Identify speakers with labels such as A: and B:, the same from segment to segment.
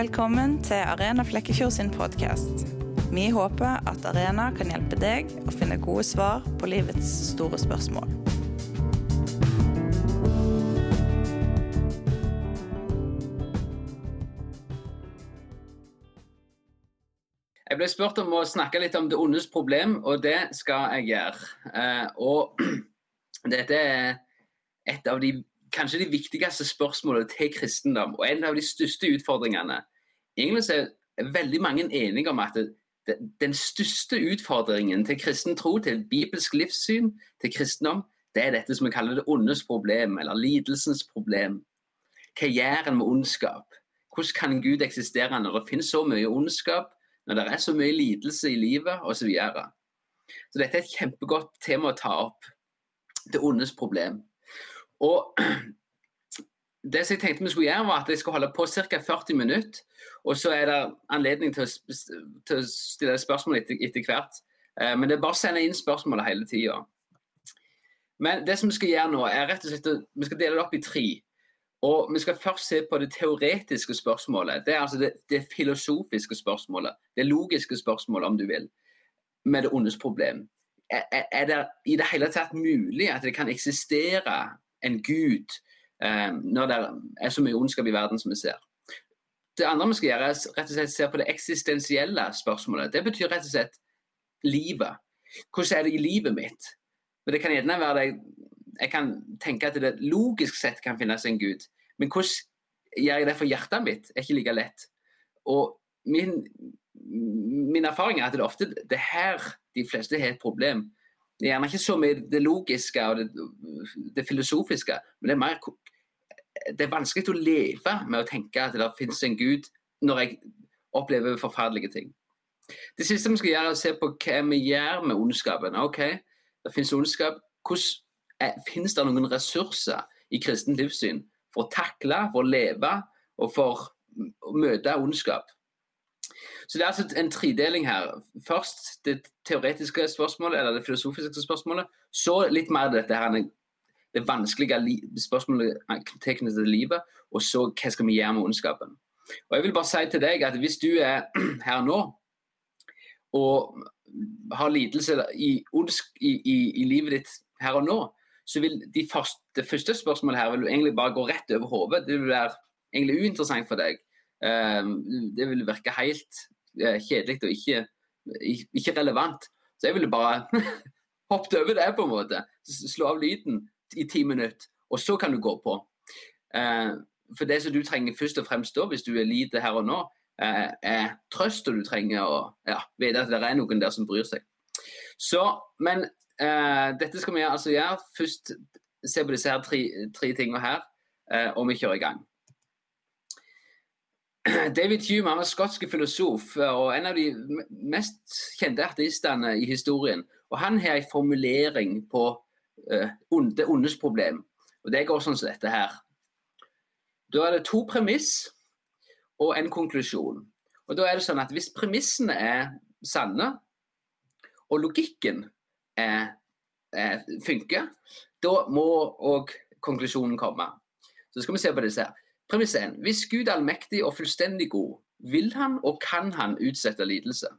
A: Velkommen til Arena Flekkefjord sin podkast. Vi håper at Arena kan hjelpe deg å finne gode svar på livets store spørsmål.
B: Jeg ble spurt om å snakke litt om det ondes problem, og det skal jeg gjøre. Eh, og dette er et av de kanskje de viktigste spørsmålene til kristendom, og en av de største utfordringene. Egentlig er veldig mange enige om at det, den største utfordringen til kristen tro, til bibelsk livssyn, til kristendom, det er dette som vi kaller det ondes problem, eller lidelsens problem. Hva gjør en med ondskap? Hvordan kan Gud eksistere når det finnes så mye ondskap, når det er så mye lidelse i livet osv.? Så, videre. så dette er et kjempegodt tema å ta opp. Det ondes problem. Og det som jeg tenkte vi skulle gjøre, var at jeg skulle holde på ca. 40 minutter. Og så er det anledning til å, til å stille spørsmål etter, etter, hvert. Eh, men det er bare å sende inn spørsmålet hele tida. Men det som vi skal gjøre nå, er rett og slett vi skal dele det opp i tre. Og Vi skal først se på det teoretiske spørsmålet. Det er altså det, det filosofiske spørsmålet. Det logiske spørsmålet, om du vil, med det ondes problem. Er, er det i det hele tatt mulig at det kan eksistere en gud når det er så mye ondskap i verden som vi ser. Det andre vi skal gjøre, er rett og slett se på det eksistensielle spørsmålet. Det betyr rett og slett livet. Hvordan er det i livet mitt? Men det kan gjerne være det Jeg kan tenke at det logisk sett kan finnes en gud, men hvordan gjør jeg det for hjertet mitt, er ikke like lett. Og min, min erfaring er at det er ofte det her de fleste har et problem. Det er gjerne ikke så mye det logiske og det, det filosofiske, men det er mer det er vanskelig å leve med å tenke at det finnes en gud når jeg opplever forferdelige ting. Det siste vi skal gjøre, er å se på hva vi gjør med ondskapen. Ok, det finnes ondskap. Hvordan Finnes det noen ressurser i kristent livssyn for å takle, for å leve og for å møte ondskap? Så Det er altså en tredeling her. Først det teoretiske spørsmålet, eller det filosofiske spørsmålet. Så litt mer dette her, det vanskelige spørsmålet tilknyttet til livet. Og så hva skal vi gjøre med ondskapen. Og jeg vil bare si til deg at Hvis du er her nå og har lidelse i, i, i, i livet ditt her og nå, så vil de første, det første spørsmålet her vil du egentlig bare gå rett over hodet. Det vil være egentlig uinteressant for deg. Um, det vil virke helt Eh, kjedelig og ikke, ikke, relevant. Så jeg ville bare hoppet over det, på en måte. Slå av lyden i ti minutter, og så kan du gå på. Eh, for det som du trenger først og fremst da, hvis du er lite her og nå, eh, er trøst, og du trenger å ja, vite at det er noen der som bryr seg. Så, men eh, dette skal vi altså gjøre. Først se på disse her tre, tre tingene her, eh, og vi kjører i gang. David Hume han var skotsk filosof og en av de mest kjente artistene i historien. Og Han har en formulering på det ondes problem. Og Det går sånn som dette her. Da er det to premiss og en konklusjon. Og da er det sånn at Hvis premissene er sanne, og logikken er, er, funker, da må òg konklusjonen komme. Så skal vi se på disse her. Premiss 1. Hvis Gud er allmektig og fullstendig god, vil han og kan han utsette lidelse?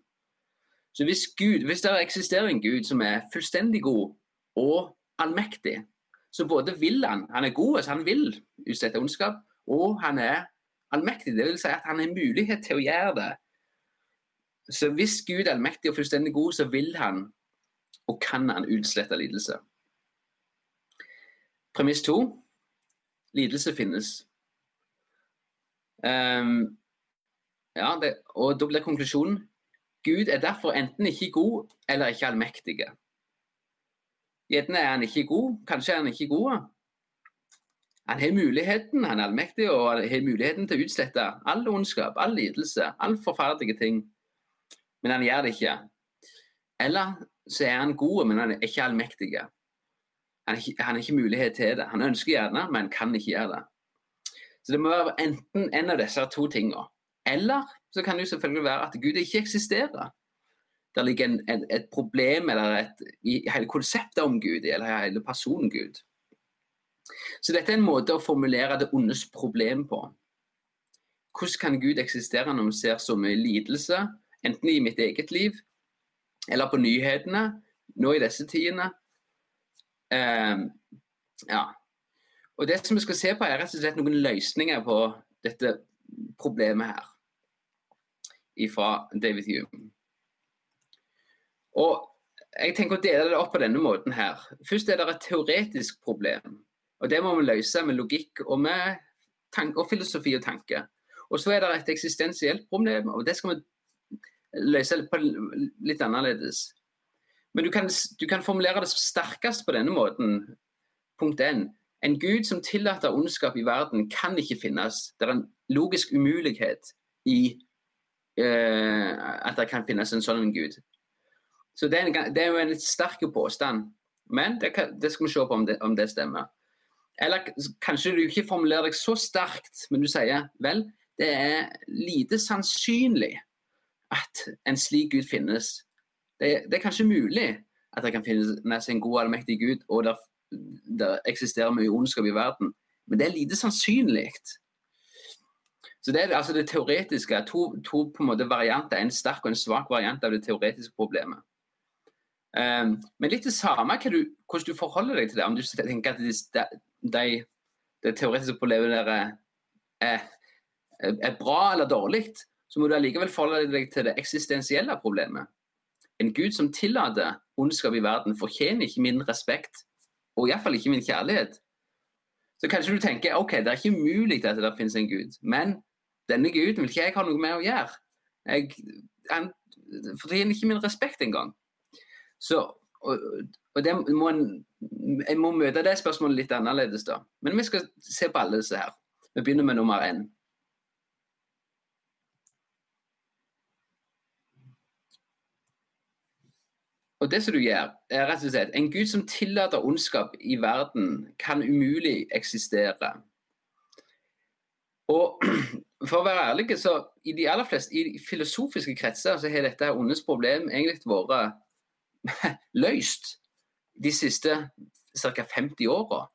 B: Så hvis, Gud, hvis det eksisterer en Gud som er fullstendig god og allmektig, så både vil han, han er god, så han vil utsette ondskap, og han er allmektig. Det vil si at han har mulighet til å gjøre det. Så hvis Gud er allmektig og fullstendig god, så vil han og kan han utslette lidelse. Premiss to lidelse finnes. Um, ja, det, og Da blir konklusjonen Gud er derfor enten ikke god eller ikke allmektig. Enten er han ikke god, kanskje er han ikke god. Han har muligheten, han er allmektig og har muligheten til å utslette all ondskap, all lidelse, all forferdelige ting. Men han gjør det ikke. Eller så er han god, men han er ikke allmektig. Han har ikke mulighet til det. Han ønsker gjerne, men kan ikke gjøre det. Så det må være enten en av disse to tingene. Eller så kan det jo selvfølgelig være at Gud ikke eksisterer. Det ligger en, en, et problem eller et, i hele konseptet om Gud, eller hele personen Gud. Så dette er en måte å formulere det ondes problem på. hvordan kan Gud eksistere når vi ser så mye lidelse, enten i mitt eget liv eller på nyhetene nå i disse tidene? Um, ja. Og Det som vi skal se på, er rett og slett noen løsninger på dette problemet her. Fra David Hume. Og jeg tenker å dele det opp på denne måten her. Først er det et teoretisk problem. Og Det må vi løse med logikk og med og filosofi og tanke. Og så er det et eksistensielt problem, og det skal vi løse litt annerledes. Men du kan, du kan formulere det sterkest på denne måten. Punkt 1. En gud som tillater ondskap i verden, kan ikke finnes. Det er en logisk umulighet i uh, at det kan finnes en sånn gud. Så det er, en, det er, jo en litt sterk påstand. Men det, det, skal vi se på om det, om det, stemmer. Eller kanskje du ikke formulerer deg så sterkt, men du sier vel, det er lite sannsynlig at en slik Gud finnes. Det, det er kanskje mulig at det kan finnes en god allmektig Gud, og det, der eksisterer mye ondskap i verden, men det er lite sannsynlig. Så Det er altså det teoretiske. To, to på en måte varianter, en sterk og en svak variant av det teoretiske problemet. Um, men litt det samme du, hvordan du forholder deg til det. Om du tenker at de, de, det teoretiske problemet der er, er, er, bra eller dårlig, så må du allikevel forholde deg til det eksistensielle problemet. En gud som tillater ondskap i verden, fortjener ikke min respekt, og iallfall ikke min kjærlighet. Så kanskje du tenker ok, det er ikke umulig at det finnes en gud, men denne guden vil ikke jeg ha noe med å gjøre. Jeg, han fortjener ikke min respekt engang. Så, og, og det må en, jeg må møte det spørsmålet litt annerledes, da. Men vi skal se på alle disse her. Vi begynner med nummer én. Og det som du gjør, er rett og slett En gud som tillater ondskap i verden, kan umulig eksistere. Og for å være ærlig, så i de aller fleste i filosofiske kretser så har dette ondes problem egentlig vært løst de siste ca. 50 åra.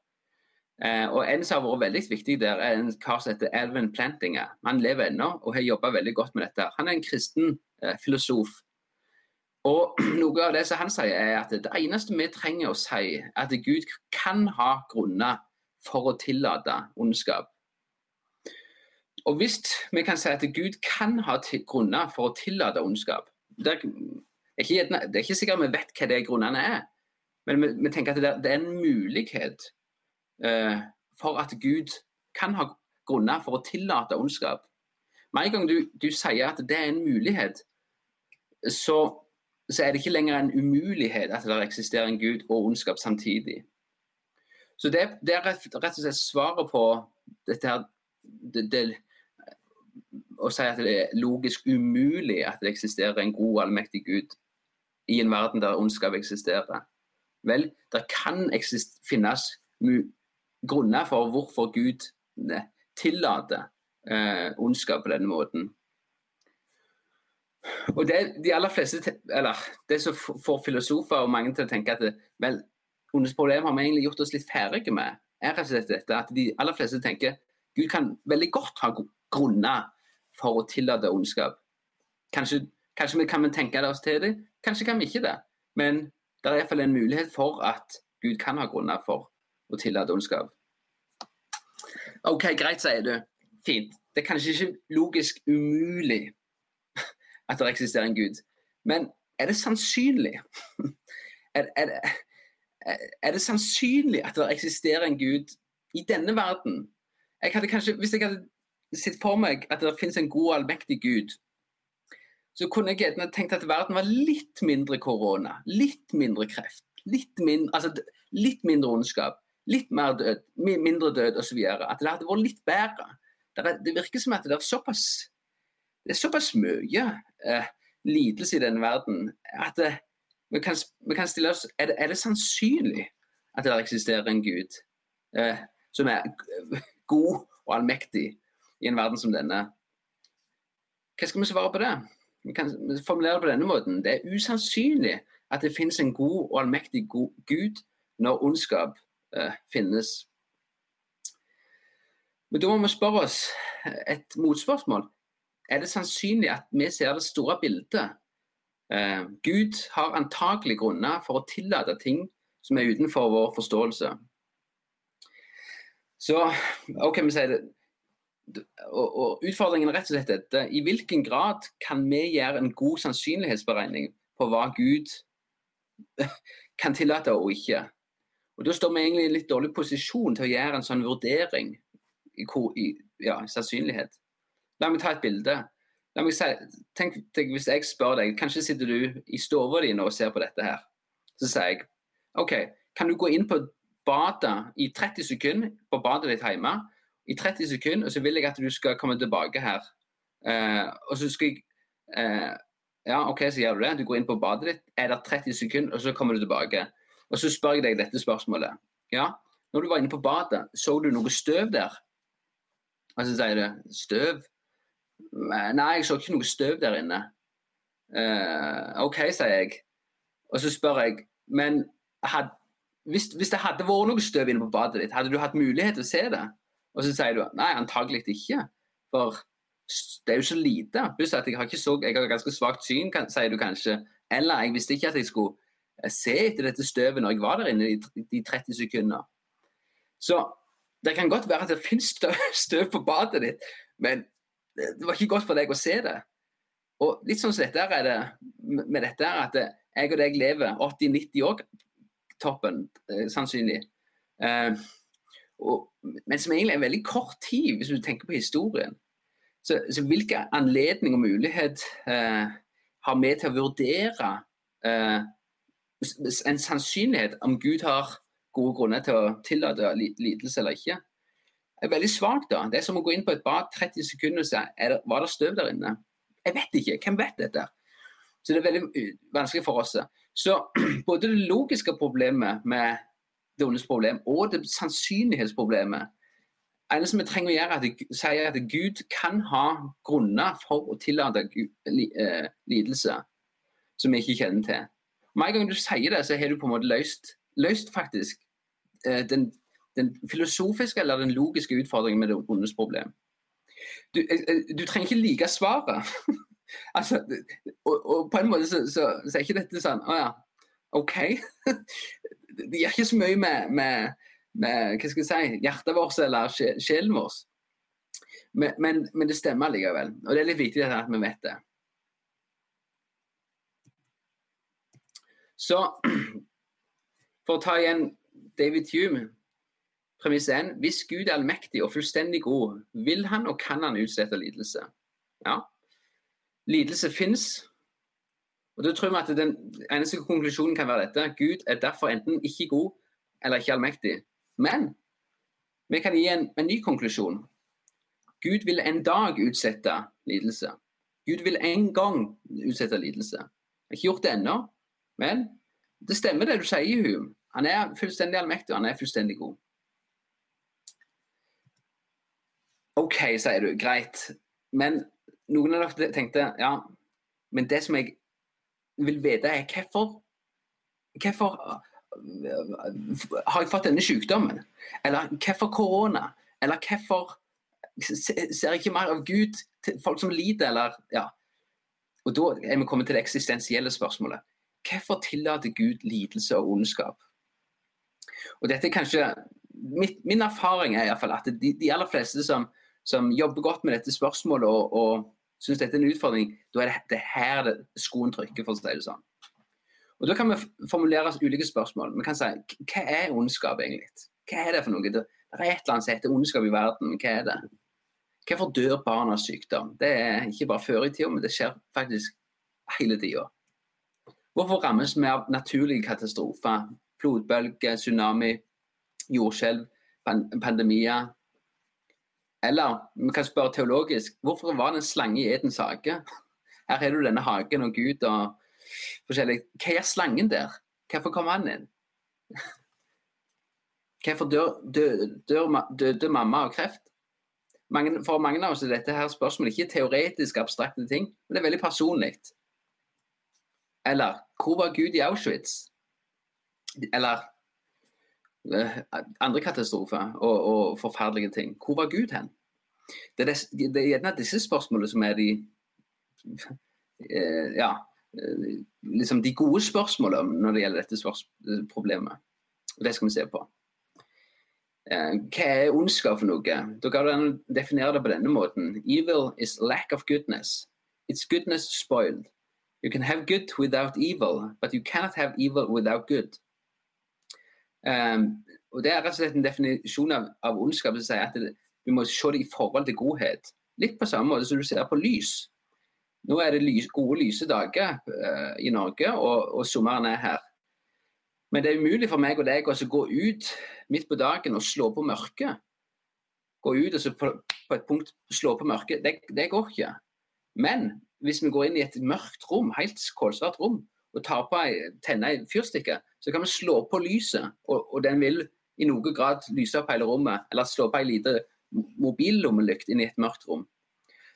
B: Eh, og En som har vært veldig viktig der, er en kar som heter Elvin Plantinger. Han lever ennå og har jobba veldig godt med dette. Han er en kristen eh, filosof. Og Noe av det som han sier, er at det eneste vi trenger å si, er at Gud kan ha grunner for å tillate ondskap. Og hvis vi kan si at Gud kan ha grunner for å tillate ondskap, det er ikke, det er ikke sikkert vi vet hva de grunnene er, men vi, vi tenker at det, det, er en mulighet uh, for at Gud kan ha grunner for å tillate ondskap. Med en gang du, du sier at det er en mulighet, så, så, er det ikke lenger en umulighet at det eksisterer en Gud og ondskap samtidig. Så det, det er rett, rett, og slett svaret på dette her det, det, Å si at det er logisk umulig at det eksisterer en god, allmektig Gud i en verden der ondskap eksisterer? Vel, det kan finnes grunner for hvorfor Gud tillater eh, ondskap på denne måten. Og det, de aller fleste, eller det som får filosofer og mange til å tenke at det, vel, ondets problem har vi egentlig gjort oss litt ferdige med, er rett og slett dette at de aller fleste tenker Gud kan veldig godt ha grunner for å tillate ondskap. Kanskje, kanskje vi kan tenke oss til det, Kanskje kan vi ikke det, men det er iallfall en mulighet for at Gud kan ha grunner for å tillate ondskap. OK, greit, sier du. Fint. Det er kanskje ikke logisk umulig at det eksisterer en Gud, men er det sannsynlig? Er, er, er det sannsynlig at det eksisterer en Gud i denne verden? Jeg hadde kanskje, Hvis jeg hadde sett for meg at det finnes en god, allmektig Gud, så kunne jeg gjerne tenkt at verden var litt mindre korona, litt mindre kreft, litt mindre, altså, litt mindre ondskap, litt mer død, mindre død osv. At det hadde vært litt bedre. Det, er, virker som at det er såpass, det er såpass mye eh, lidelse i denne verden at eh, vi, kan, vi, kan, stille oss er det, er det, sannsynlig at det eksisterer en gud eh, som er god og allmektig i en verden som denne? Hva skal vi svare på det? Vi kan formulere det på denne måten. Det er usannsynlig at det finnes en god og allmektig god Gud når ondskap eh, finnes. Men da må vi spørre oss et motspørsmål. Er det sannsynlig at vi ser det store bildet? Eh, Gud har antakelig grunner for å tillate ting som er utenfor vår forståelse. Så OK, vi sier det. Og, og Utfordringen er rett og slett dette. I hvilken grad kan vi gjøre en god sannsynlighetsberegning på hva Gud kan tillate og ikke? Og Da står vi egentlig i en litt dårlig posisjon til å gjøre en sånn vurdering i, i ja, sannsynlighet. La meg ta et bilde. La meg si, tenk deg Hvis jeg spør deg, kanskje sitter du i stua di og ser på dette her. Så sier jeg OK, kan du gå inn på badet i 30 sekunder på badet ditt hjemme? I 30 sekunder, og så vil jeg at du skal komme tilbake her. Eh, og så skal jeg eh, Ja, OK, så gjør du det. Du går inn på badet ditt, er der 30 sekunder, og så kommer du tilbake. Og så spør jeg deg dette spørsmålet. Ja, når du var inne på badet, så du noe støv der? Og så sier du støv? Nei, jeg så ikke noe støv der inne. Eh, OK, sier jeg. Og så spør jeg, men had, hvis, hvis, det hadde vært noe støv inne på badet ditt, hadde du hatt mulighet til å se det? Og så sier du nei, antagelig ikke. For det er jo så lite. Pluss at jeg har så, jeg har ganske svakt syn, kan, sier du kanskje. Eller jeg visste ikke at jeg skulle eh, se etter dette støvet når jeg var der inne i de 30 sekunder. Så det kan godt være at det finnes støv, støv på badet ditt, men det var ikke godt for deg å se det. Og litt sånn som dette er det med dette her, at jeg og deg lever 80-90 år toppen, eh, sannsynlig. Eh, og, men som egentlig er en veldig kort tid, hvis du tenker på historien. Så, så hvilke anledning og mulighet eh, har vi til å vurdere eh, en sannsynlighet om Gud har gode grunner til å tillate lidelse eller ikke? er veldig svakt. da. Det er som å gå inn på et bad 30 sekunder og si det, var det støv der inne. Jeg vet ikke. Hvem vet dette? Så det er veldig uh, vanskelig for oss. Så både det logiske problemet med ondes problem og det sannsynlighetsproblemet eneste vi trenger å gjøre, er at sier at Gud kan ha grunner for å tillate uh, lidelse som vi ikke kjenner til. Med en gang du sier det, så har du på en måte løst, løst faktisk uh, den den filosofiske eller den logiske utfordringen med det ondes problem. Du, eh, eh, du trenger ikke like svaret. altså, og, og, på en måte så, så, så, er ikke dette sånn Å ja, OK. det gjør ikke så mye med, med, med hva skal jeg si, hjertet vårt eller sjelen vår. Men, men, men, det stemmer likevel. Og det er litt viktig at vi vet det. Så for å ta igjen David Hume Premiss 1. Hvis Gud er allmektig og fullstendig god, vil han og kan han utslette lidelse? Ja. Lidelse fins. Og da tror vi at Den eneste konklusjonen kan være dette. Gud er derfor enten ikke god eller ikke allmektig. Men vi kan gi en, en ny konklusjon. Gud vil en dag utsette lidelse. Gud vil en gang utsette lidelse. Jeg har ikke gjort det ennå, men det stemmer det du sier, Hume. Han er fullstendig allmektig, og han er fullstendig god. OK, sier du. Greit. Men noen av dere tenkte ja, men det som jeg vil vite, er hvorfor Hvorfor har jeg fått denne sykdommen? Eller hvorfor korona? Eller hvorfor ser jeg ikke mer av Gud til folk som lider, eller ja. Og Da er vi kommet til det eksistensielle spørsmålet. Hvorfor tillater Gud lidelse og ondskap? Og dette er kanskje, mitt, Min erfaring er i fall at de, de aller fleste som som jobber godt med dette spørsmålet og, og syns dette er en utfordring, da er det, her det skoen trykker, for å si det sånn. Og Da kan vi formulere ulike spørsmål. Vi kan si hva er ondskap egentlig? Hva er det for noe? Det, er et eller annet som heter ondskap i verden. Hva er det? Hvorfor dør barn av sykdom? Det er ikke bare før i tida, men det skjer faktisk hele tida. Hvorfor rammes vi av naturlige katastrofer? Flodbølger, tsunami, jordskjelv, pandemier, eller vi kan spørre teologisk hvorfor var det en slange i Edens hage? Her har du denne hagen og Gud og forskjellig. Hva gjør slangen der? Hvorfor kom han inn? Hvorfor døde mamma av kreft? Mange, for mange av oss er dette her spørsmålet ikke teoretisk abstrakte ting, men det er veldig personlig. Eller hvor var Gud i Auschwitz? Eller andre katastrofer og, og, forferdelige ting. Hvor var Gud hen? Det er, er gjerne disse spørsmålene som er de eh, ja, eh, liksom de gode spørsmålene når det gjelder dette problemet. Det skal vi se på. Hva er ondskap for noe? Da kan du definere det på denne måten. Evil is lack of goodness. It's goodness spoiled. You can have good without evil, but you cannot have evil without good. Um, og Det er rett og slett en definisjon av, av ondskap som sier at det, du må se det i forhold til godhet. Litt på samme måte som du ser på lys. Nå er det lys, gode, lyse dager uh, i Norge, og, og, sommeren er her. Men det er umulig for meg og deg å gå ut midt på dagen og slå på mørket. Gå ut og på, på et punkt slå på mørket. Det, det går ikke. Men hvis vi går inn i et mørkt rom, helt kålsvart rom, og tar på ei, tenner ei fyrstikke, så kan vi slå på lyset, og, og, den vil i noen grad lyse opp hele rommet. Eller slå på ei lite mobillommelykt inn i et mørkt rom.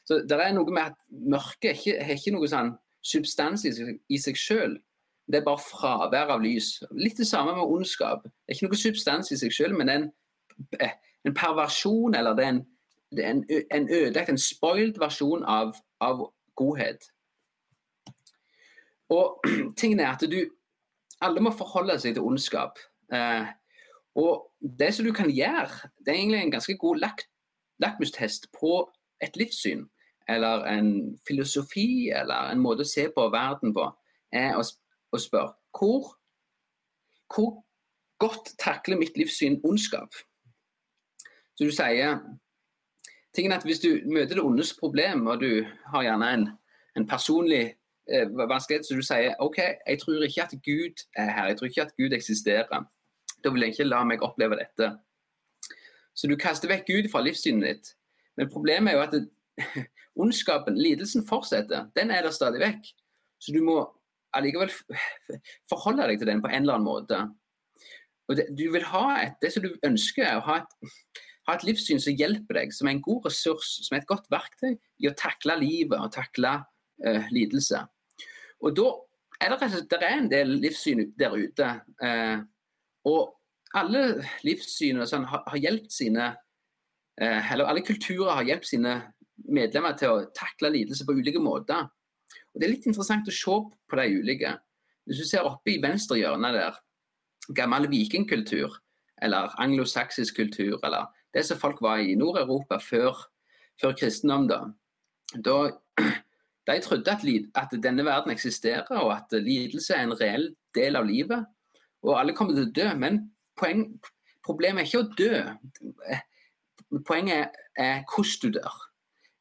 B: Så det er noe med at mørket ikke, har ikke noe sånn substans i, i seg sjøl. Det er bare fravær av lys. Litt det samme med ondskap. Det er ikke noe substans i seg sjøl, men det er en, eh, en, perversjon, eller det er en, det er en, en ødelagt, en spoiled versjon av, av godhet. Og tingen er at du Alle må forholde seg til ondskap. Eh, og det som du kan gjøre, det er egentlig en ganske god lak lakmustest på et livssyn. Eller en filosofi, eller en måte å se på verden på. Er å, å spørre hvor, hvor godt takler mitt livssyn ondskap? Så du sier tingen at Hvis du møter det ondes problem, og du har gjerne en, en personlig eh, vanskelighet, så du sier OK, jeg tror ikke at Gud er her, jeg tror ikke at Gud eksisterer. Da vil jeg ikke la meg oppleve dette. Så du kaster vekk Gud fra livssynet ditt. Men problemet er jo at det, ondskapen, lidelsen, fortsetter. Den er der stadig vekk. Så du må allikevel forholde deg til den på en eller annen måte. Og det, du vil ha et, det som du ønsker, er å ha et, ha et livssyn som hjelper deg, som er en god ressurs, som er et godt verktøy i å takle livet og takle uh, lidelse. Og da er det, det er en del livssyn der ute. Eh, og alle livssyn sånn, har, har hjulpet sine eh, Eller alle kulturer har hjulpet sine medlemmer til å takle lidelse på ulike måter. Og Det er litt interessant å se på de ulike. Hvis du ser oppe i venstre hjørne der, gammel vikingkultur, eller anglosaksisk kultur, eller det som folk var i Nord-Europa før, før kristendom, da. da de trodde at, at, denne verden eksisterer, og at lidelse er en reell del av livet. Og alle kommer til å dø. Men poeng, problemet er ikke å dø. Poenget er, hvordan du dør.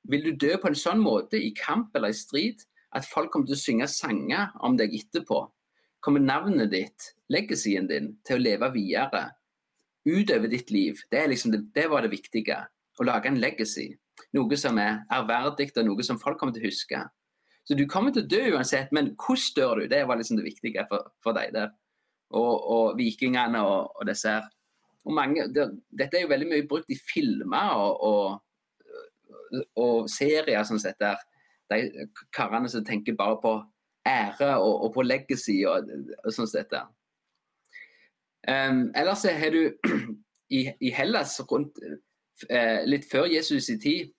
B: Vil du dø på en sånn måte, i kamp eller i strid, at folk kommer til å synge sanger om deg etterpå? Kommer navnet ditt, legacyen din, til å leve videre utover ditt liv? Det, liksom det, det var det viktige. Å lage en legacy. Noe som er ærverdig, og noe som folk kommer til å huske. Så du kommer til å dø uansett, men hvordan dør du? Det var liksom det viktige for, for deg der. Og, og vikingene og, og disse her. Og mange, det, dette er jo veldig mye brukt i filmer og, og, serier sånn dette. De karene som tenker bare på ære og på legacy og, og sånn sett. Um, ellers har du i, i Hellas rundt, eh, litt før Jesus i tid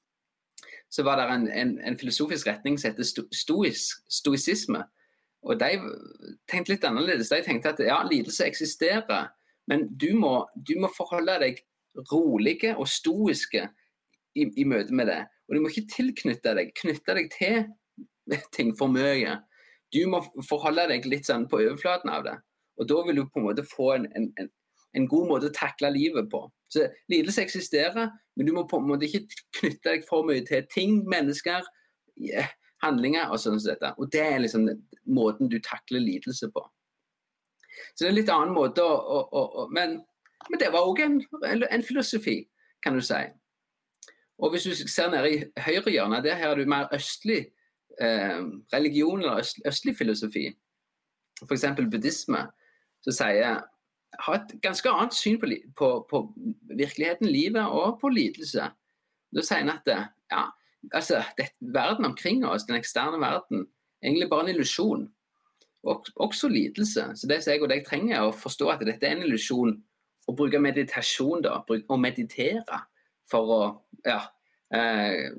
B: så var det en, en, en filosofisk retning som heter stoisisme. Og de tenkte litt annerledes. De tenkte at ja, lidelse eksisterer, men du må, du må forholde deg rolige og stoiske i, i, møte med det. Og du må ikke tilknytte deg, knytte deg til ting for mye. Du må forholde deg litt sånn på overflaten av det. Og da vil du på en måte få en, en, en god måte å takle livet på. Så Lidelse eksisterer, men du må på en måte ikke knytte deg for mye til ting, mennesker, handlinger og sånn som dette. Og det er liksom måten du takler lidelse på. Så det er en litt annen måte å, å, å men, men, det var òg en, en, filosofi, kan du si. Og hvis du ser nede i høyre hjørne, der har du mer østlig eh, religion eller øst, østlig filosofi. F.eks. buddhisme, som sier har et ganske annet syn på, på, på, virkeligheten, livet og på lidelse. Da sier han at ja, altså, det, verden omkring oss, den eksterne verden, er egentlig bare en illusjon. Og, også lidelse. Så det jeg og deg trenger, er å forstå at dette er en illusjon, å bruke meditasjon, da, å meditere for å ja, eh,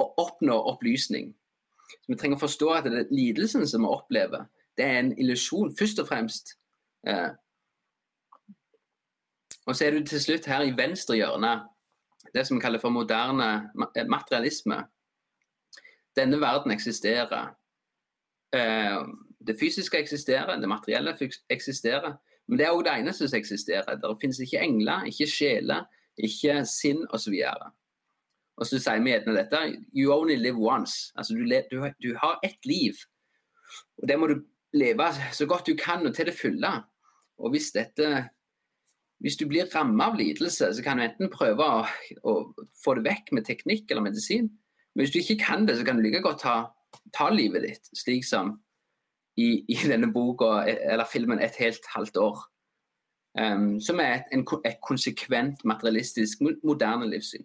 B: oppnå opplysning. Så vi trenger å forstå at det er lidelsen som vi opplever, det er en illusjon, først og fremst. Eh, og så er du til slutt her i venstre hjørne det som vi kaller for moderne materialisme. Denne verden eksisterer. Eh, det fysiske eksisterer, det materielle eksisterer. Men det er òg det eneste som eksisterer. Det finnes ikke engler, ikke sjeler, ikke sinn osv. Og så sier vi gjerne dette You only live once. Altså du, du, du har ett liv. Og det må du leve så godt du kan og til det fulle. Og hvis dette hvis du blir rammet av lidelse, så kan du enten prøve å, å, få det vekk med teknikk eller medisin. Men hvis du ikke kan det, så kan du like godt ta, ta livet ditt, slik som i, i, denne boka eller filmen 'Et helt halvt år'. Um, som er et, en, et, konsekvent materialistisk, moderne livssyn.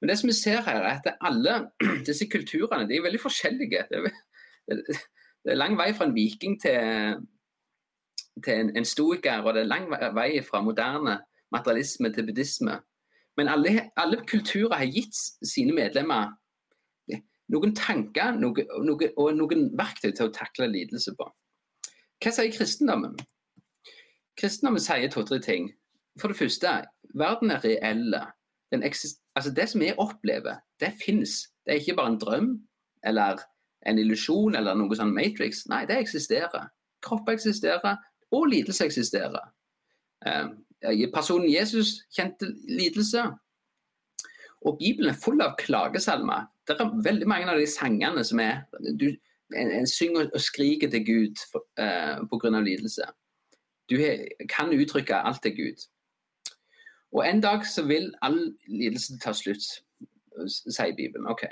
B: Men det som vi ser her, er at alle disse kulturene de er veldig forskjellige. Det er, det er lang vei fra en viking til, til en, en stoiker, og det er lang vei fra moderne materialisme til buddhisme. Men alle, alle kulturer har gitt sine medlemmer noen tanker noe, noe, og noen verktøy til å takle lidelse på. Hva sier kristendommen? Kristendommen sier to-tre ting. For det første, verden er reelle. Altså det som vi opplever, det fins. Det er ikke bare en drøm eller en illusjon eller noe sånn Matrix. Nei, det eksisterer. Kropper eksisterer, og lidelse eksisterer. Eh, personen Jesus kjente lidelse. Og Bibelen er full av klagesalmer. Det er veldig mange av de sangene som er du, en, en, synger og skriker til Gud eh, pga. lidelse. Du he, kan uttrykke alt til Gud. Og en dag så vil all lidelse ta slutt, sier Bibelen. ok.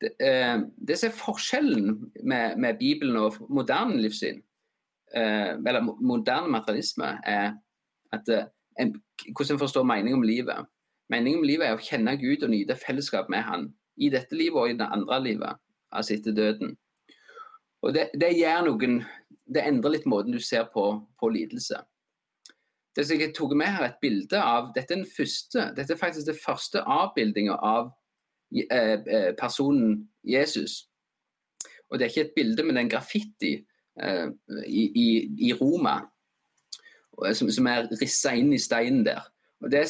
B: Det, eh, det som er forskjellen med, med, Bibelen og moderne livssyn, eller moderne materialisme, er at eh, en, hvordan en forstår mening om livet. Meningen om livet er å kjenne Gud og nyte fellesskap med Han i dette livet og i det andre livet, altså etter døden. Og det, det, noen, det endrer litt måten du ser på, på lidelse. Det som jeg tok med her, et bilde av Dette er, den første, dette er faktisk det første avbildinga av eh, eh, personen Jesus. Og det er ikke et bilde, men det er en graffiti eh, i, i, i, Roma som, som er rissa inn i steinen der. Og det,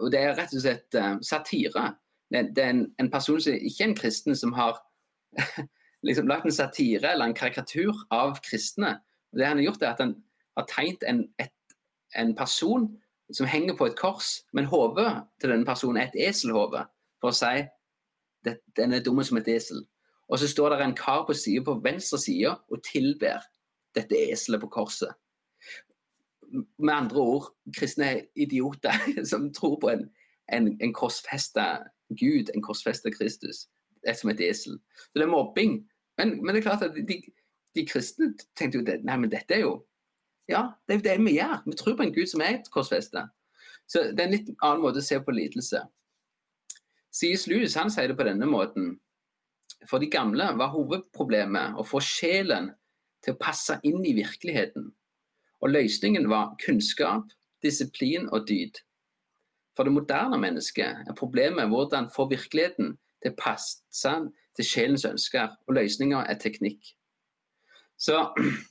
B: og det, er rett og slett uh, satire. Det, det er en, en, person som ikke er en kristen, som har liksom lagt en satire eller en karikatur av kristne. Og det han har gjort er at han har tegnet en, et, en person som henger på et kors, men hodet til denne personen er et eselhode, for å si den er dum som et esel. Og så står det en kar på siden på venstre side og tilber dette eselet på korset med andre ord kristne idioter som tror på en, en, en korsfesta Gud, en korsfesta Kristus. Er som et esel. Så det er mobbing. Men, men det er klart at de, de kristne tenkte jo det, nei, men dette er jo Ja, det er jo det vi gjør. Vi tror på en Gud som er et korsfesta. Så det er en litt annen måte å se på lidelse. C.S. Lewis han sier det på denne måten. For de gamle var hovedproblemet å få sjelen til å passe inn i virkeligheten. Og løsningen var kunnskap, disiplin og dyd. For det moderne mennesket er problemet hvordan få virkeligheten til å passe til sjelens ønsker, og løsninger er teknikk. Så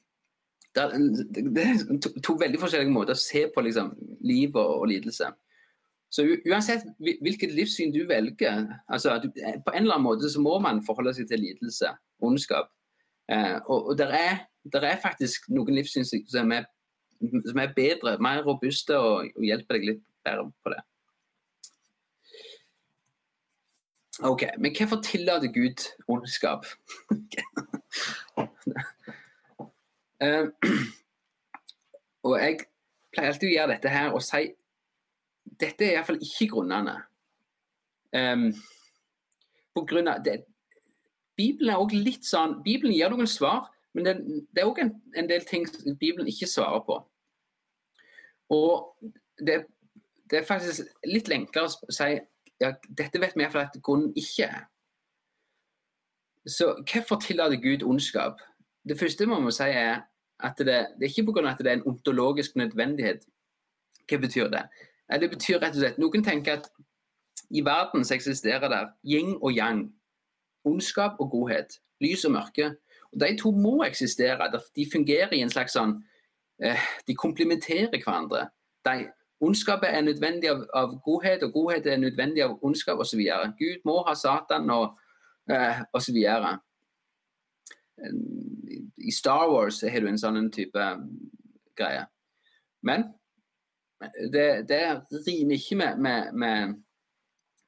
B: det er to veldig forskjellige måter å se på liksom, liv og, og, lidelse. Så uansett hvilket livssyn du velger, altså du, på en eller annen måte så må man forholde seg til lidelse, ondskap. Eh, og og det er, er, faktisk noen livssyn som er som er bedre, mer robuste og, og hjelper deg litt bedre på det. OK, men hvorfor tillater Gud ondskap? eh, og jeg pleier alltid å gjøre dette her og si dette er iallfall ikke grunnene. Um, på grunn av det, Bibelen er også litt sånn, Bibelen gir noen svar, men det, det er òg en, en, del ting Bibelen ikke svarer på. Og det, det er faktisk litt enklere å si ja, dette vet vi iallfall at grunnen ikke er. Så hvorfor tillater Gud ondskap? Det første man må si er at det, det er ikke pga. at det er en ontologisk nødvendighet. Hva betyr det? Det betyr rett og slett Noen tenker at i verden så eksisterer der yin og yang. Ondskap og godhet. Lys og mørke. Og De to må eksistere. De fungerer i en slags sånn eh, De komplementerer hverandre. De, ondskapet er nødvendig av, av, godhet, og godhet er nødvendig av ondskap osv. Gud må ha Satan og eh, osv. I Star Wars har du en sånn type greie. Men det, det rimer ikke med, med,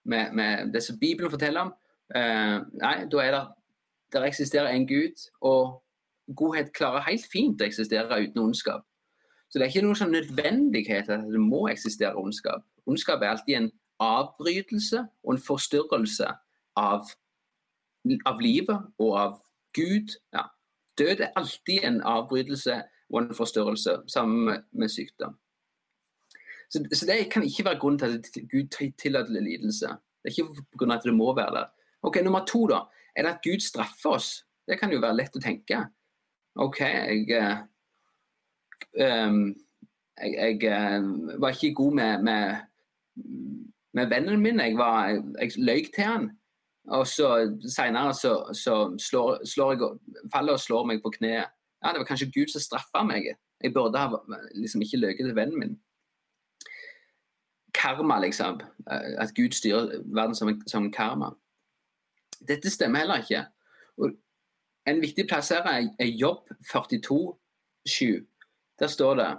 B: med, med, det som Bibelen forteller om. Uh, nei, da er det der eksisterer en Gud, og godhet klarer helt fint å eksistere uten ondskap. Så det er ikke noen sånn nødvendighet at det må eksistere ondskap. Ondskap er alltid en avbrytelse og en forstyrrelse av, av livet og av Gud. Ja. Død er alltid en avbrytelse og en forstyrrelse sammen med sykdom. Så, så, det kan ikke være grunnen til at Gud tillater lidelse. Det er ikke pga. at det må være der. Ok, Nummer to, da. Er det at Gud straffer oss? Det kan jo være lett å tenke. OK, jeg, um, jeg, jeg uh, var ikke god med, med, med, vennen min. Jeg, var, jeg løy til han. Og så seinere så, så slår, slår, jeg faller og slår meg på kneet. Ja, det var kanskje Gud som straffa meg. Jeg burde ha liksom ikke løyet til vennen min karma, liksom. Eh, at Gud styrer verden som, som karma. Dette stemmer heller ikke. Og en viktig plass her er, er Jobb 42,7. Der står det,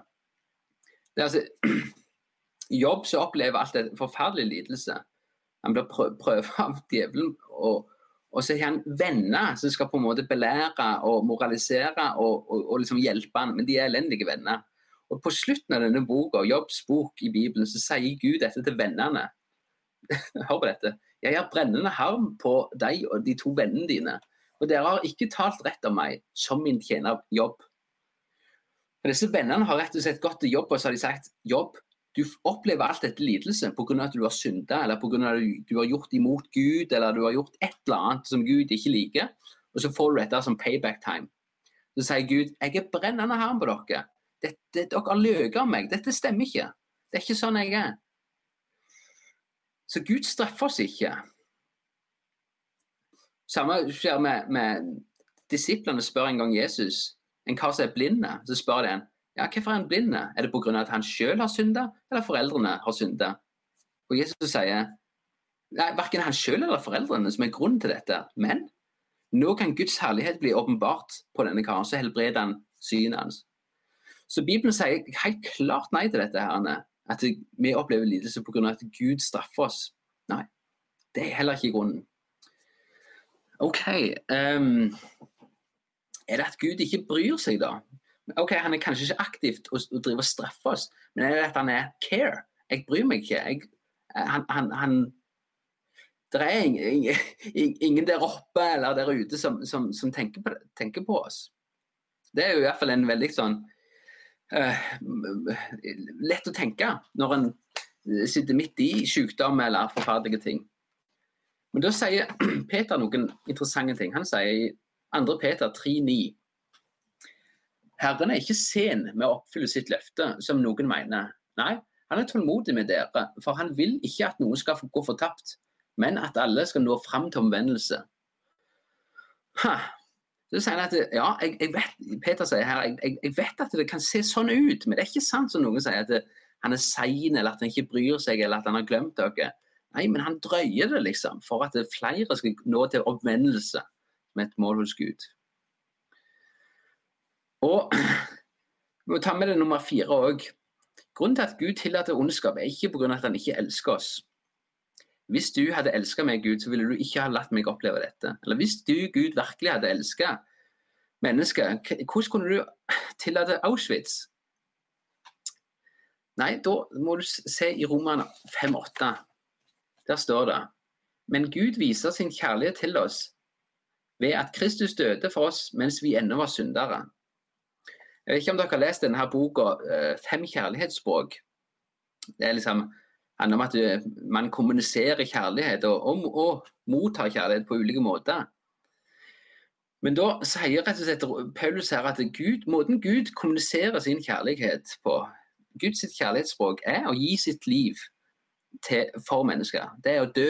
B: det altså, Jobb som opplever alt det forferdelig lidelse. Han blir prøvd av djevelen. Og, og, så har han venner som skal på en måte belære og moralisere og, og, og liksom hjelpe han, men de er elendige venner. Og På slutten av denne boka, Jobbs bok i Bibelen, så sier Gud dette til vennene. Hør på dette. Jeg har brennende harm på deg og de to vennene dine, og dere har ikke talt rett om meg som min tjener Jobb. For Disse vennene har rett og slett gått til Jobb og så har de sagt Jobb, du opplever alt dette lidelsen pga. at du har synda, eller pga. at du har gjort imot Gud, eller du har gjort et eller annet som Gud ikke liker, og så får du dette som payback time. Så sier Gud jeg er brennende harm på dere. Dette, dere løyet om meg. Dette stemmer ikke. Det er ikke sånn jeg er. Så Gud straffer oss ikke. Samme skjer med, med Disiplene spør en gang Jesus, en kar som er blind, så spør de en ja, hvorfor er han blind? Er det pga. at han selv har synda, eller foreldrene har synda? Og Jesus sier nei, verken han selv eller foreldrene som er grunnen til dette, men nå kan Guds herlighet bli åpenbart på denne karen, så helbreder han synet hans. Så Bibelen sier helt klart nei til dette. her, At vi opplever lidelse pga. at Gud straffer oss. Nei, det er heller ikke grunnen. OK um, Er det at Gud ikke bryr seg, da? Ok, Han er kanskje ikke aktivt og, og driver og straffer oss, men er det at han er care? Jeg bryr meg ikke. Jeg, han, han, han det er ingen, ingen, der oppe eller der ute som, som, som tenker, på, tenker, på, oss. Det er jo i hvert fall en veldig sånn lett å tenke når en sitter midt i sykdom eller forferdelige ting. Men da sier Peter noen interessante ting. Han sier i 2. Peter 3,9 Herren er ikke sen med å oppfylle sitt løfte, som noen mener. Nei, han er tålmodig med dere, for han vil ikke at noen skal gå fortapt, men at alle skal nå fram til omvendelse. Ha, så sier han at ja, jeg, jeg vet, Peter sier her, jeg, jeg, vet at det kan se sånn ut, men det er ikke sant som noen sier at det, han er sein, eller at han ikke bryr seg, eller at han har glemt dere. Nei, men han drøyer det, liksom, for at flere skal nå til oppvendelse med et mål hos Gud. Og vi må ta med det nummer fire òg. Grunnen til at Gud tillater ondskap, er ikke pga. at han ikke elsker oss. Hvis du hadde elska meg, Gud, så ville du ikke ha latt meg oppleve dette. Eller hvis du, Gud, virkelig hadde elska mennesker, hvordan kunne du tillate Auschwitz? Nei, da må du se i Romerne 5,8. Der står det Men Gud viser sin kjærlighet til oss ved at Kristus døde for oss mens vi ennå var syndere. Jeg vet ikke om dere har lest denne boka eh, 'Fem kjærlighetsspråk'. Det er liksom handler om at eh, man kommuniserer kjærlighet og, og, og, mottar kjærlighet på ulike måter. Men da sier rett og slett Paulus her at Gud, måten Gud kommuniserer sin kjærlighet på, Guds kjærlighetsspråk er å gi sitt liv til, for mennesker. Det er å dø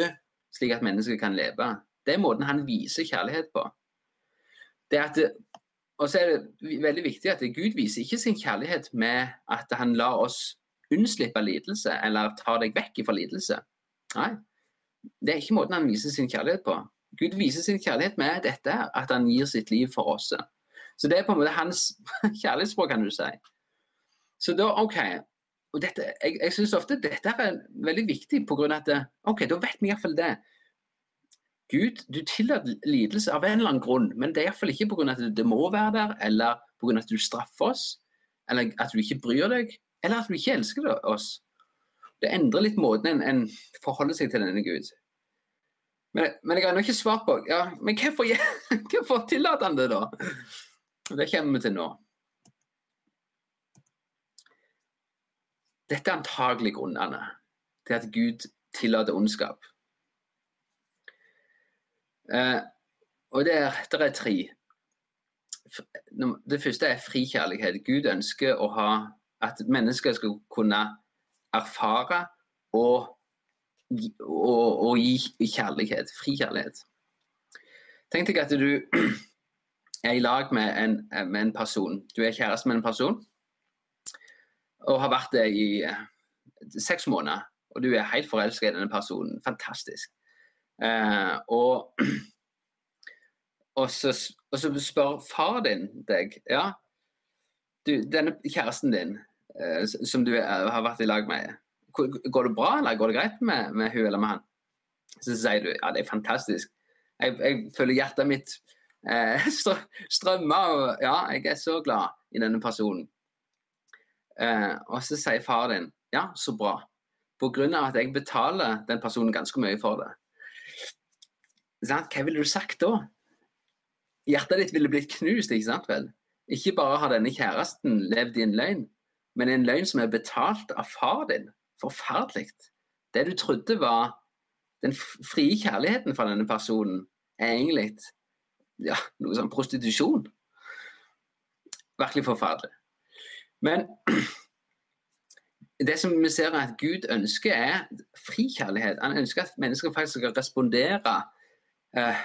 B: slik at mennesker kan leve. Det er måten han viser kjærlighet på. Det at og så er det veldig viktig at Gud viser ikke sin kjærlighet med at han lar oss unnslippe lidelse eller ta deg vekk fra lidelse. Nei, det er ikke måten han viser sin kjærlighet på. Gud viser sin kjærlighet med dette, at han gir sitt liv for oss. Så det er på en måte hans kjærlighetsspråk, kan du si. Så da, OK. Og dette, jeg jeg syns ofte dette er veldig viktig, på grunn av at OK, da vet vi iallfall det. Gud, du tillater lidelse av en eller annen grunn, men det er iallfall ikke pga. at det må være der, eller pga. at du straffer oss, eller at du ikke bryr deg, eller at du ikke elsker oss. Det endrer litt måten en, en forholder seg til denne Gud. Men, men jeg har ennå ikke svart på ja, men hvorfor, hvorfor tillater han det, da? Det kommer vi til nå. Dette er antagelig grunnene til at Gud tillater ondskap. Eh, og det er, er tre. Det første er fri kjærlighet. Gud ønsker å ha at mennesker skal kunne erfare og, og, og gi kjærlighet. Fri kjærlighet. Tenk deg at du er i lag med en, med en person. Du er kjæreste med en person og har vært det i eh, seks måneder. Og du er helt forelska i denne personen. Fantastisk. Eh, og, og, så, og, så, spør far din deg ja, du, denne kjæresten din eh, som du er, har vært i lag med, går det bra eller går det greit med, med hun eller med han? Så sier du ja, det er fantastisk. Jeg, jeg føler hjertet mitt eh, strømmer, og ja, jeg er så glad i denne personen. Eh, og så sier far din ja, så bra. På grunn av at jeg betaler den personen ganske mye for det. Hva ville du sagt da? Hjertet ditt ville blitt knust, ikke sant vel? Ikke bare har denne kjæresten levd i en løgn, men en løgn som er betalt av far din. Forferdelig. Det du trodde var den frie kjærligheten fra denne personen, er egentlig ja, noe sånn prostitusjon. Virkelig forferdelig. Men det som vi ser at Gud ønsker, er fri kjærlighet. Han ønsker at mennesker faktisk skal respondere uh,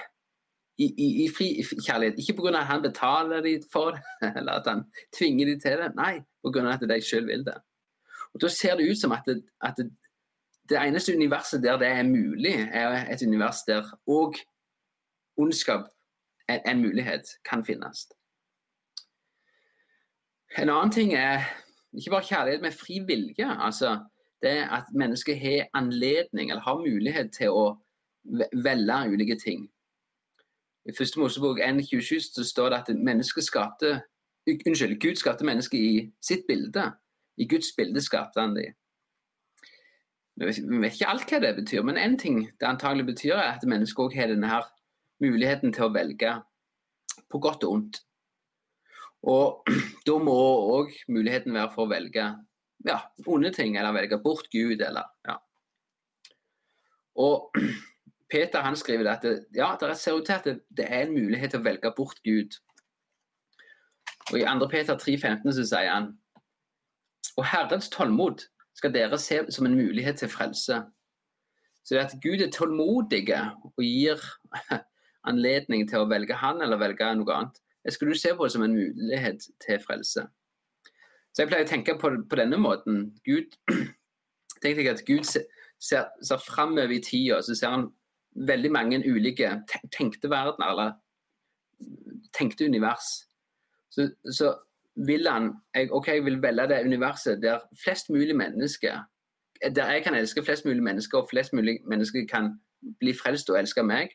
B: i, i, i, fri kjærlighet. Ikke pga. at han betaler dem for det, eller at han tvinger dem til det. Nei, pga. at de selv vil det. Og Da ser det ut som at, det, at det, det, eneste universet der det er mulig, er et univers der òg ondskap, en, en mulighet, kan finnes. En annen ting er ikke bare kjærlighet, men fri vilje. Altså, det at mennesket har anledning, eller har mulighet til å velge ulike ting. I første Mosebok 1.27 står det at mennesket skapte Unnskyld, Gud skapte mennesket i sitt bilde. I Guds bilde skapte han dem. Vi vet ikke alt hva det betyr, men én ting det antagelig betyr, er at mennesket òg har denne her muligheten til å velge på godt og ondt. Og da må òg muligheten være for å velge ja, onde ting, eller velge bort Gud, eller ja. Og Peter han skriver at det, ja, det ser ut til at det, det, er en mulighet til å velge bort Gud. Og I 2. Peter 3,15 så sier han og Herrens tålmod skal dere se som en mulighet til frelse. Så det at Gud er tålmodig og gir anledning til å velge han eller velge noe annet, det skal du se på som en mulighet til frelse. Så jeg pleier å tenke på, på denne måten. Gud, tenk deg at Gud ser, ser framover i tida, så ser han veldig mange ulike tenkte verdener, eller tenkte univers. Så, så vil han jeg, OK, jeg vil velge det universet der flest mulig mennesker Der jeg kan elske flest mulig mennesker, og flest mulig mennesker kan bli frelst og elske meg.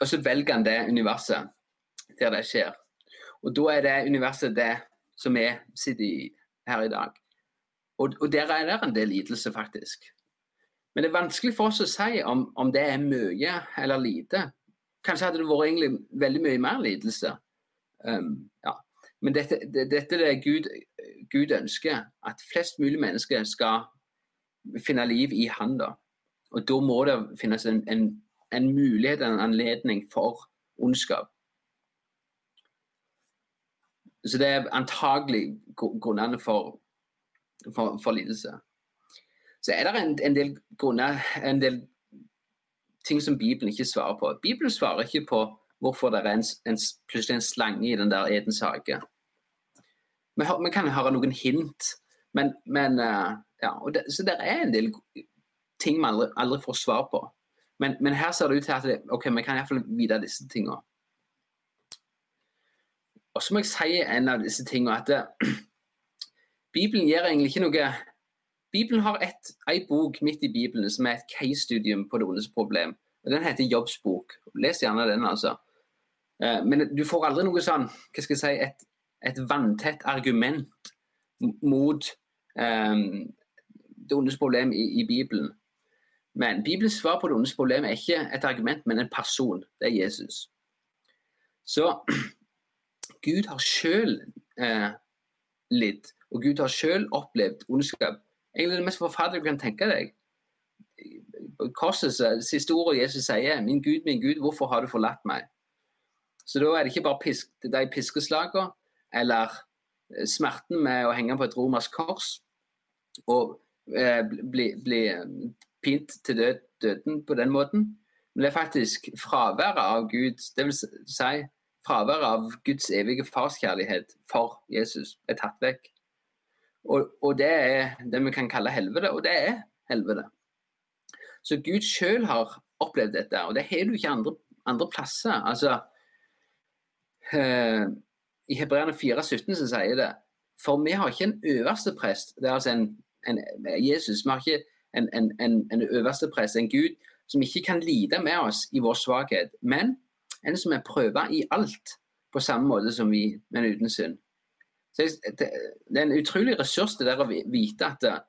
B: Og så velger han det universet der det skjer. Og da er det universet det som vi sitter i her i dag. Og, og der er det en del lidelse, faktisk. Men det er vanskelig for oss å si om, om det er mye eller lite. Kanskje hadde det vært egentlig veldig mye mer lidelse. Um, ja. Men dette, det, dette er det Gud, Gud, ønsker, at flest mulig mennesker skal finne liv i Han. da. Og da må det finnes en, en, en mulighet, en anledning for ondskap. så det er antagelig grunnene for, for, for lidelse. Så er det en, en, del grunner, en del ting som Bibelen ikke svarer på. Bibelen svarer ikke på hvorfor det er en, en, plutselig en slange i den der Edens hage. Vi, vi, kan høre noen hint, men, men uh, ja, det, Så det er en del ting vi aldri, aldri får svar på. Men, men, her ser det ut til at det, ok, vi kan iallfall vite disse tingene. Og så må jeg si en av disse tingene at det, Bibelen gir egentlig ikke noe Bibelen har et, en bok midt i Bibelen som er et case-studium på det ondes problem. og Den heter Jobbs bok. Les gjerne den, altså. Eh, men du får aldri noe sånn, hva skal jeg si, et, et vanntett argument mot um, det ondes problem i, i, Bibelen. Men Bibelens svar på det ondes problem er ikke et argument, men en person. Det er Jesus. Så Gud har sjøl eh, lidd, og Gud har sjøl opplevd ondskap. Egentlig det mest forferdelige du kan tenke deg. Korsets siste ordet Jesus sier, 'Min Gud, min Gud, hvorfor har du forlatt meg?' Så da er det ikke bare pisk, de piskeslagene eller eh, smerten med å henge på et romersk kors og eh, bli, bli, pint til død, døden på den måten, men det er faktisk fraværet av Gud, vil si fraværet av Guds evige farskjærlighet for Jesus er tatt vekk. Og, og, det er det vi kan kalle helvete, og det er helvete. Så Gud sjøl har opplevd dette, og det har du ikke andre, andre plasser. Altså, eh, I Hebreerne 4,17 så sier det For vi har ikke en øverste prest, det er altså en, en Jesus. Vi har ikke en, en, en, en øverste prest, en Gud som ikke kan lide med oss i vår svakhet, men en som er prøva i alt på samme måte som vi, men uten synd. Så det, er en utrolig ressurs det der å vite at eh,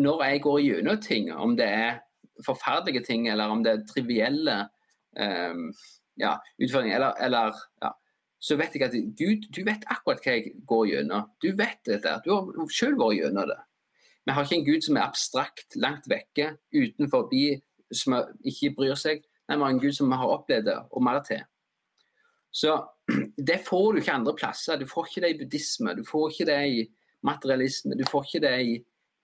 B: når jeg går gjennom ting, om det er forferdelige ting eller om det er trivielle um, ja, utfordringer, eller, eller ja, så vet jeg at Gud, du vet akkurat hva jeg går gjennom. Du vet dette. Du har selv vært gjennom det. Vi har ikke en Gud som er abstrakt, langt vekke, utenfor, som ikke bryr seg. Nei, vi har en Gud som har opplevd det, og mer til. Så det får du ikke andre plasser. Du får ikke det i buddhisme, du får ikke det i materialisme, du får ikke det i,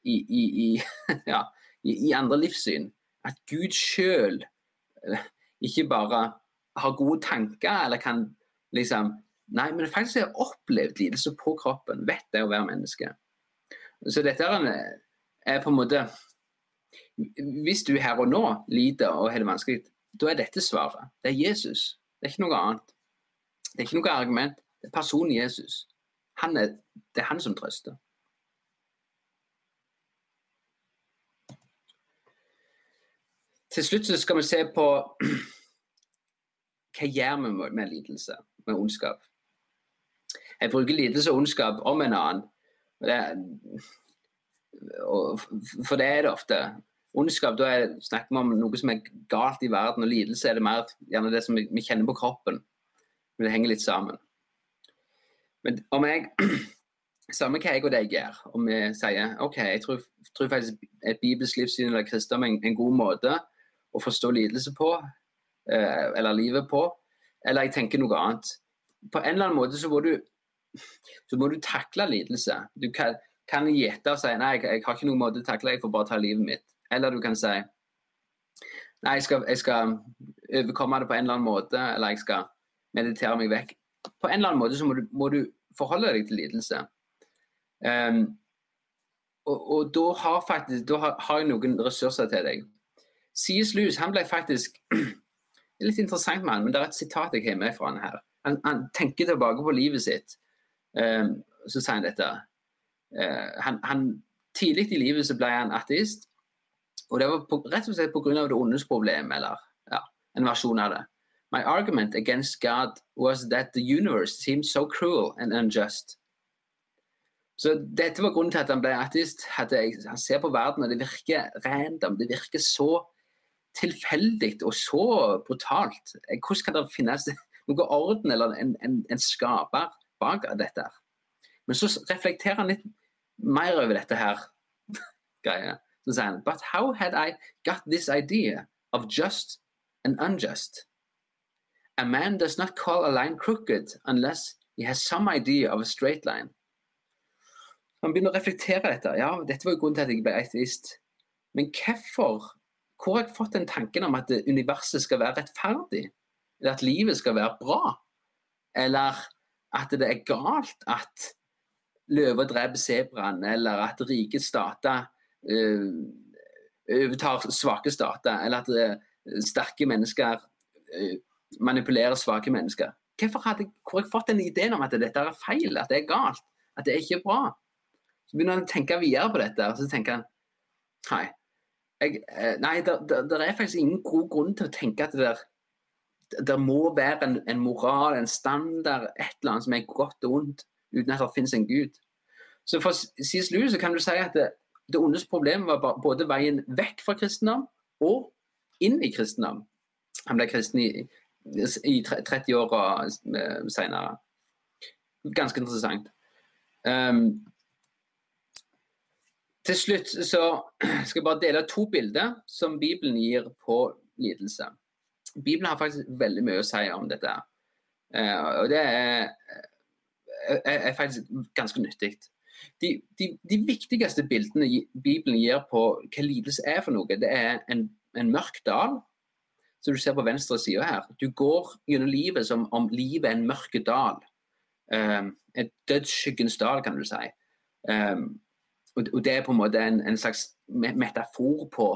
B: i, i, ja, i andre livssyn. At Gud sjøl eh, ikke bare har gode tanker eller kan liksom Nei, men faktisk har opplevd lidelse på kroppen. Vet det å være menneske. Så dette er, på en måte Hvis du her og nå lider og har det vanskelig, da er dette svaret. Det er Jesus. Det er ikke noe annet. Det er ikke noe argument. Det er personen Jesus. Han er, det er han som trøster. Til slutt så skal vi se på hva gjør vi med, lidelse, med ondskap. Jeg bruker lidelse og ondskap om en annen. Det, for det er det ofte ondskap, da er, snakker vi om noe som er galt i verden, og lidelse er det mer gjerne det som vi kjenner på kroppen. Men det henger litt sammen. Men om jeg Samme hva jeg og deg gjør, om vi sier OK, jeg tror, tror faktisk et bibelsk livssyn eller kristendom er en, en, god måte å forstå lidelse på, eh, eller livet på, eller jeg tenker noe annet. På en eller annen måte så må du, så må du takle lidelse. Du kan, kan gjette og si nei, jeg, jeg, har ikke noen måte å takle jeg får bare ta livet mitt. Eller du kan si nei, jeg skal, jeg skal, overkomme det på en eller annen måte, eller jeg skal meditere meg vekk. På en eller annen måte så må du, må du forholde deg til lidelse. Um, og, og, da har, faktisk, da har, har jeg noen ressurser til deg. C.S. Lewis han ble faktisk det er litt interessant med han, men det er et sitat jeg har med fra han her. Han, han tenker tilbake på livet sitt. Um, så sier han dette. Uh, han, han, tidlig i livet så ble han ateist. Og det var på, rett og slett pga. det ondes problem, eller ja, en versjon av det. My argument against God was that the universe seemed so cruel and unjust. Så dette var grunnen til at han ble ateist. han ser på verden, og det virker random. Det virker så tilfeldig og så brutalt. Hvordan kan det finnes noe orden eller en, en, en skaper bak dette? Men så reflekterer han litt mer over dette her greia. Så sier han But how had I got this idea of just and unjust? A man does not call a line crooked unless he has some idea of a straight line. Han begynner å reflektere dette. Ja, dette var jo grunnen til at jeg ble ateist. Men hvorfor? Hvor har jeg fått den tanken om at universet skal være rettferdig? Eller at livet skal være bra? Eller at det er galt at løver dreper sebraen, eller at rike stater uh, overtar svake stater, eller at uh, sterke mennesker uh, manipulerer svake mennesker. Hvorfor hadde, hvor jeg fått den ideen om at dette er feil, at det er galt, at det er ikke bra? Så begynner han å tenke videre på dette, og så tenker han nei, jeg, nei det er faktisk ingen god grunn til å tenke at det der må være en, en, moral, en standard, et eller annet som er godt og ondt, uten at det finnes en gud. Så for C.S. Så kan du si at det, det ondes problem var både veien vekk fra kristendom og inn i kristendom. Han ble kristen i, i 30 år eh, senere. Ganske interessant. Um, til slutt så skal jeg bare dele to bilder som Bibelen gir på lidelse. Bibelen har faktisk veldig mye å si om dette. Uh, og det er, er, er, faktisk ganske nyttig. De, de, de, viktigste bildene Bibelen gir på hva lidelse er for noe, det er en, en mørk dal, som du ser på venstre side her. Du går gjennom livet som om livet er en mørk dal. Um, et dødsskyggens dal, kan du si. Um, og, og, det er på en måte en, en slags metafor på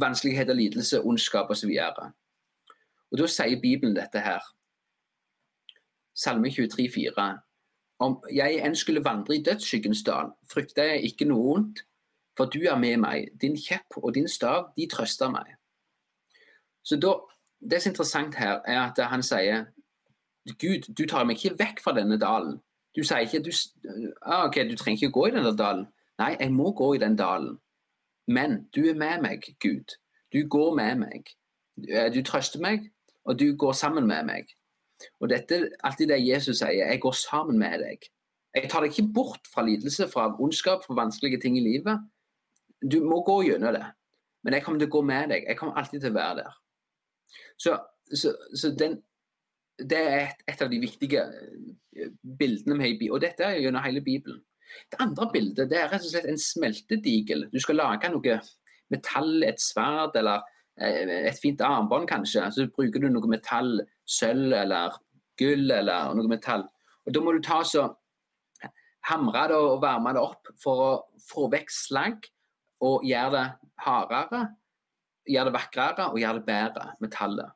B: vanskeligheter, lidelse, ondskap osv. Og, og da sier Bibelen dette her. Salme 23, 23,4. Om jeg enn skulle vandre i dødsskyggens dal, frykter jeg ikke noe vondt, for du er med meg. Din kjepp og din stav, de trøster meg. Så da, Det som er interessant her, er at han sier Gud, du tar meg ikke vekk fra denne dalen. Du sier ikke du, ah, ok, du trenger ikke gå i denne dalen. Nei, jeg må gå i den dalen. Men du er med meg, Gud. Du går med meg. Eh, du trøster meg, og du går sammen med meg. Og dette er alltid det Jesus sier. Jeg går sammen med deg. Jeg tar deg ikke bort fra lidelse, fra ondskap, fra vanskelige ting i livet. Du må gå gjennom det. Men jeg kommer til å gå med deg. Jeg kommer alltid til å være der. Så, så, så den, det er et, et, av de viktige bildene bildene har i Og dette er gjennom hele Bibelen. Det andre bildet det er rett og slett en smeltedigel. Du skal lage noe metall, et sverd eller eh, et fint armbånd kanskje. Så bruker du noe metall, sølv eller gull eller noe metall. Og Da må du ta så hamre det og varme det opp for å få vekk slagg og gjøre det hardere, gjøre det vakrere og gjør det bedre, metallet.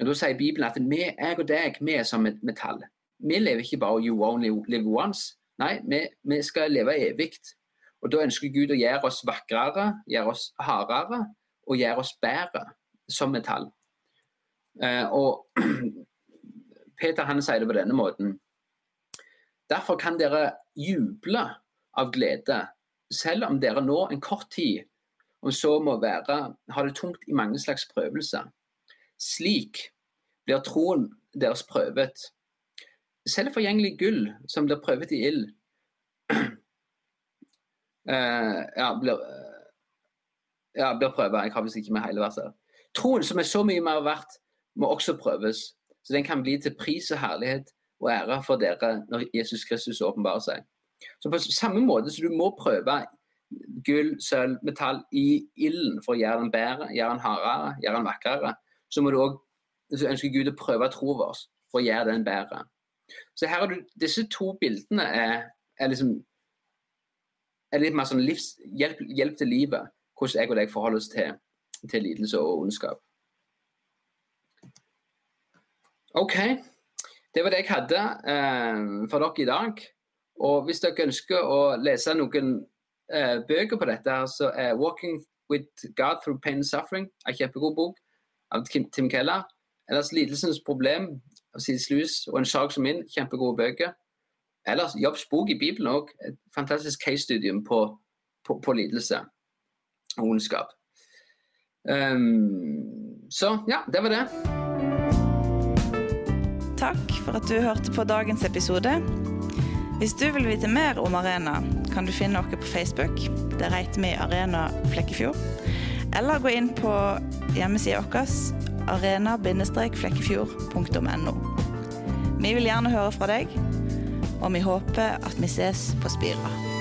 B: Og Da sier Bibelen at vi, jeg og deg, vi er som et metall. Vi lever ikke bare 'you only live once'. Nei, vi, vi skal leve evig. Og Da ønsker Gud å gjøre oss vakrere, gjøre oss hardere og gjøre oss bedre som metall. Eh, og Peter han sier det på denne måten. Derfor kan dere juble av glede, selv om dere nå en kort tid, om så må være, har det tungt i mange slags prøvelser. Slik blir troen deres prøvet selv forgjengelig gull som blir prøvet i ild, uh, ja, blir, uh, ja, blir prøvet. Jeg har visst ikke med hele verset. Troen, som er så mye mer verdt, må også prøves. Så den kan bli til pris og herlighet og ære for dere når Jesus Kristus åpenbarer seg. Så På samme måte som du må prøve gull, sølv, metall i ilden for å gjøre den bedre, gjøre den hardere, gjøre den vakrere, så må du også ønske Gud å prøve troen vår for å gjøre den bedre. Så her har du disse to bildene er, er liksom er litt mer sånn livs, hjelp, hjelp, til livet. Hvordan jeg og deg forholder oss til, til lidelse og ondskap. OK. Det var det jeg hadde eh, for dere i dag. Og hvis dere ønsker å lese noen eh, bøker på dette, så er 'Walking with God Through Pain and Suffering' en kjempegod bok av Tim Keller. Ellers 'Lidelsens problem' av C.S. Lewis og en sak som min. Kjempegode bøker. Ellers Jobbs bok i Bibelen òg. Et fantastisk case-studium på, på, på, lidelse og ondskap. Um, så ja, det var det.
A: Takk for at du hørte på dagens episode. Hvis du vil vite mer om Arena, kan du finne oss på Facebook. Der heter vi Arena Flekkefjord. Eller gå inn på hjemmesida vår arena-flekkefjord.no. Vi vil gjerne høre fra deg, og vi håper at vi ses på Spira.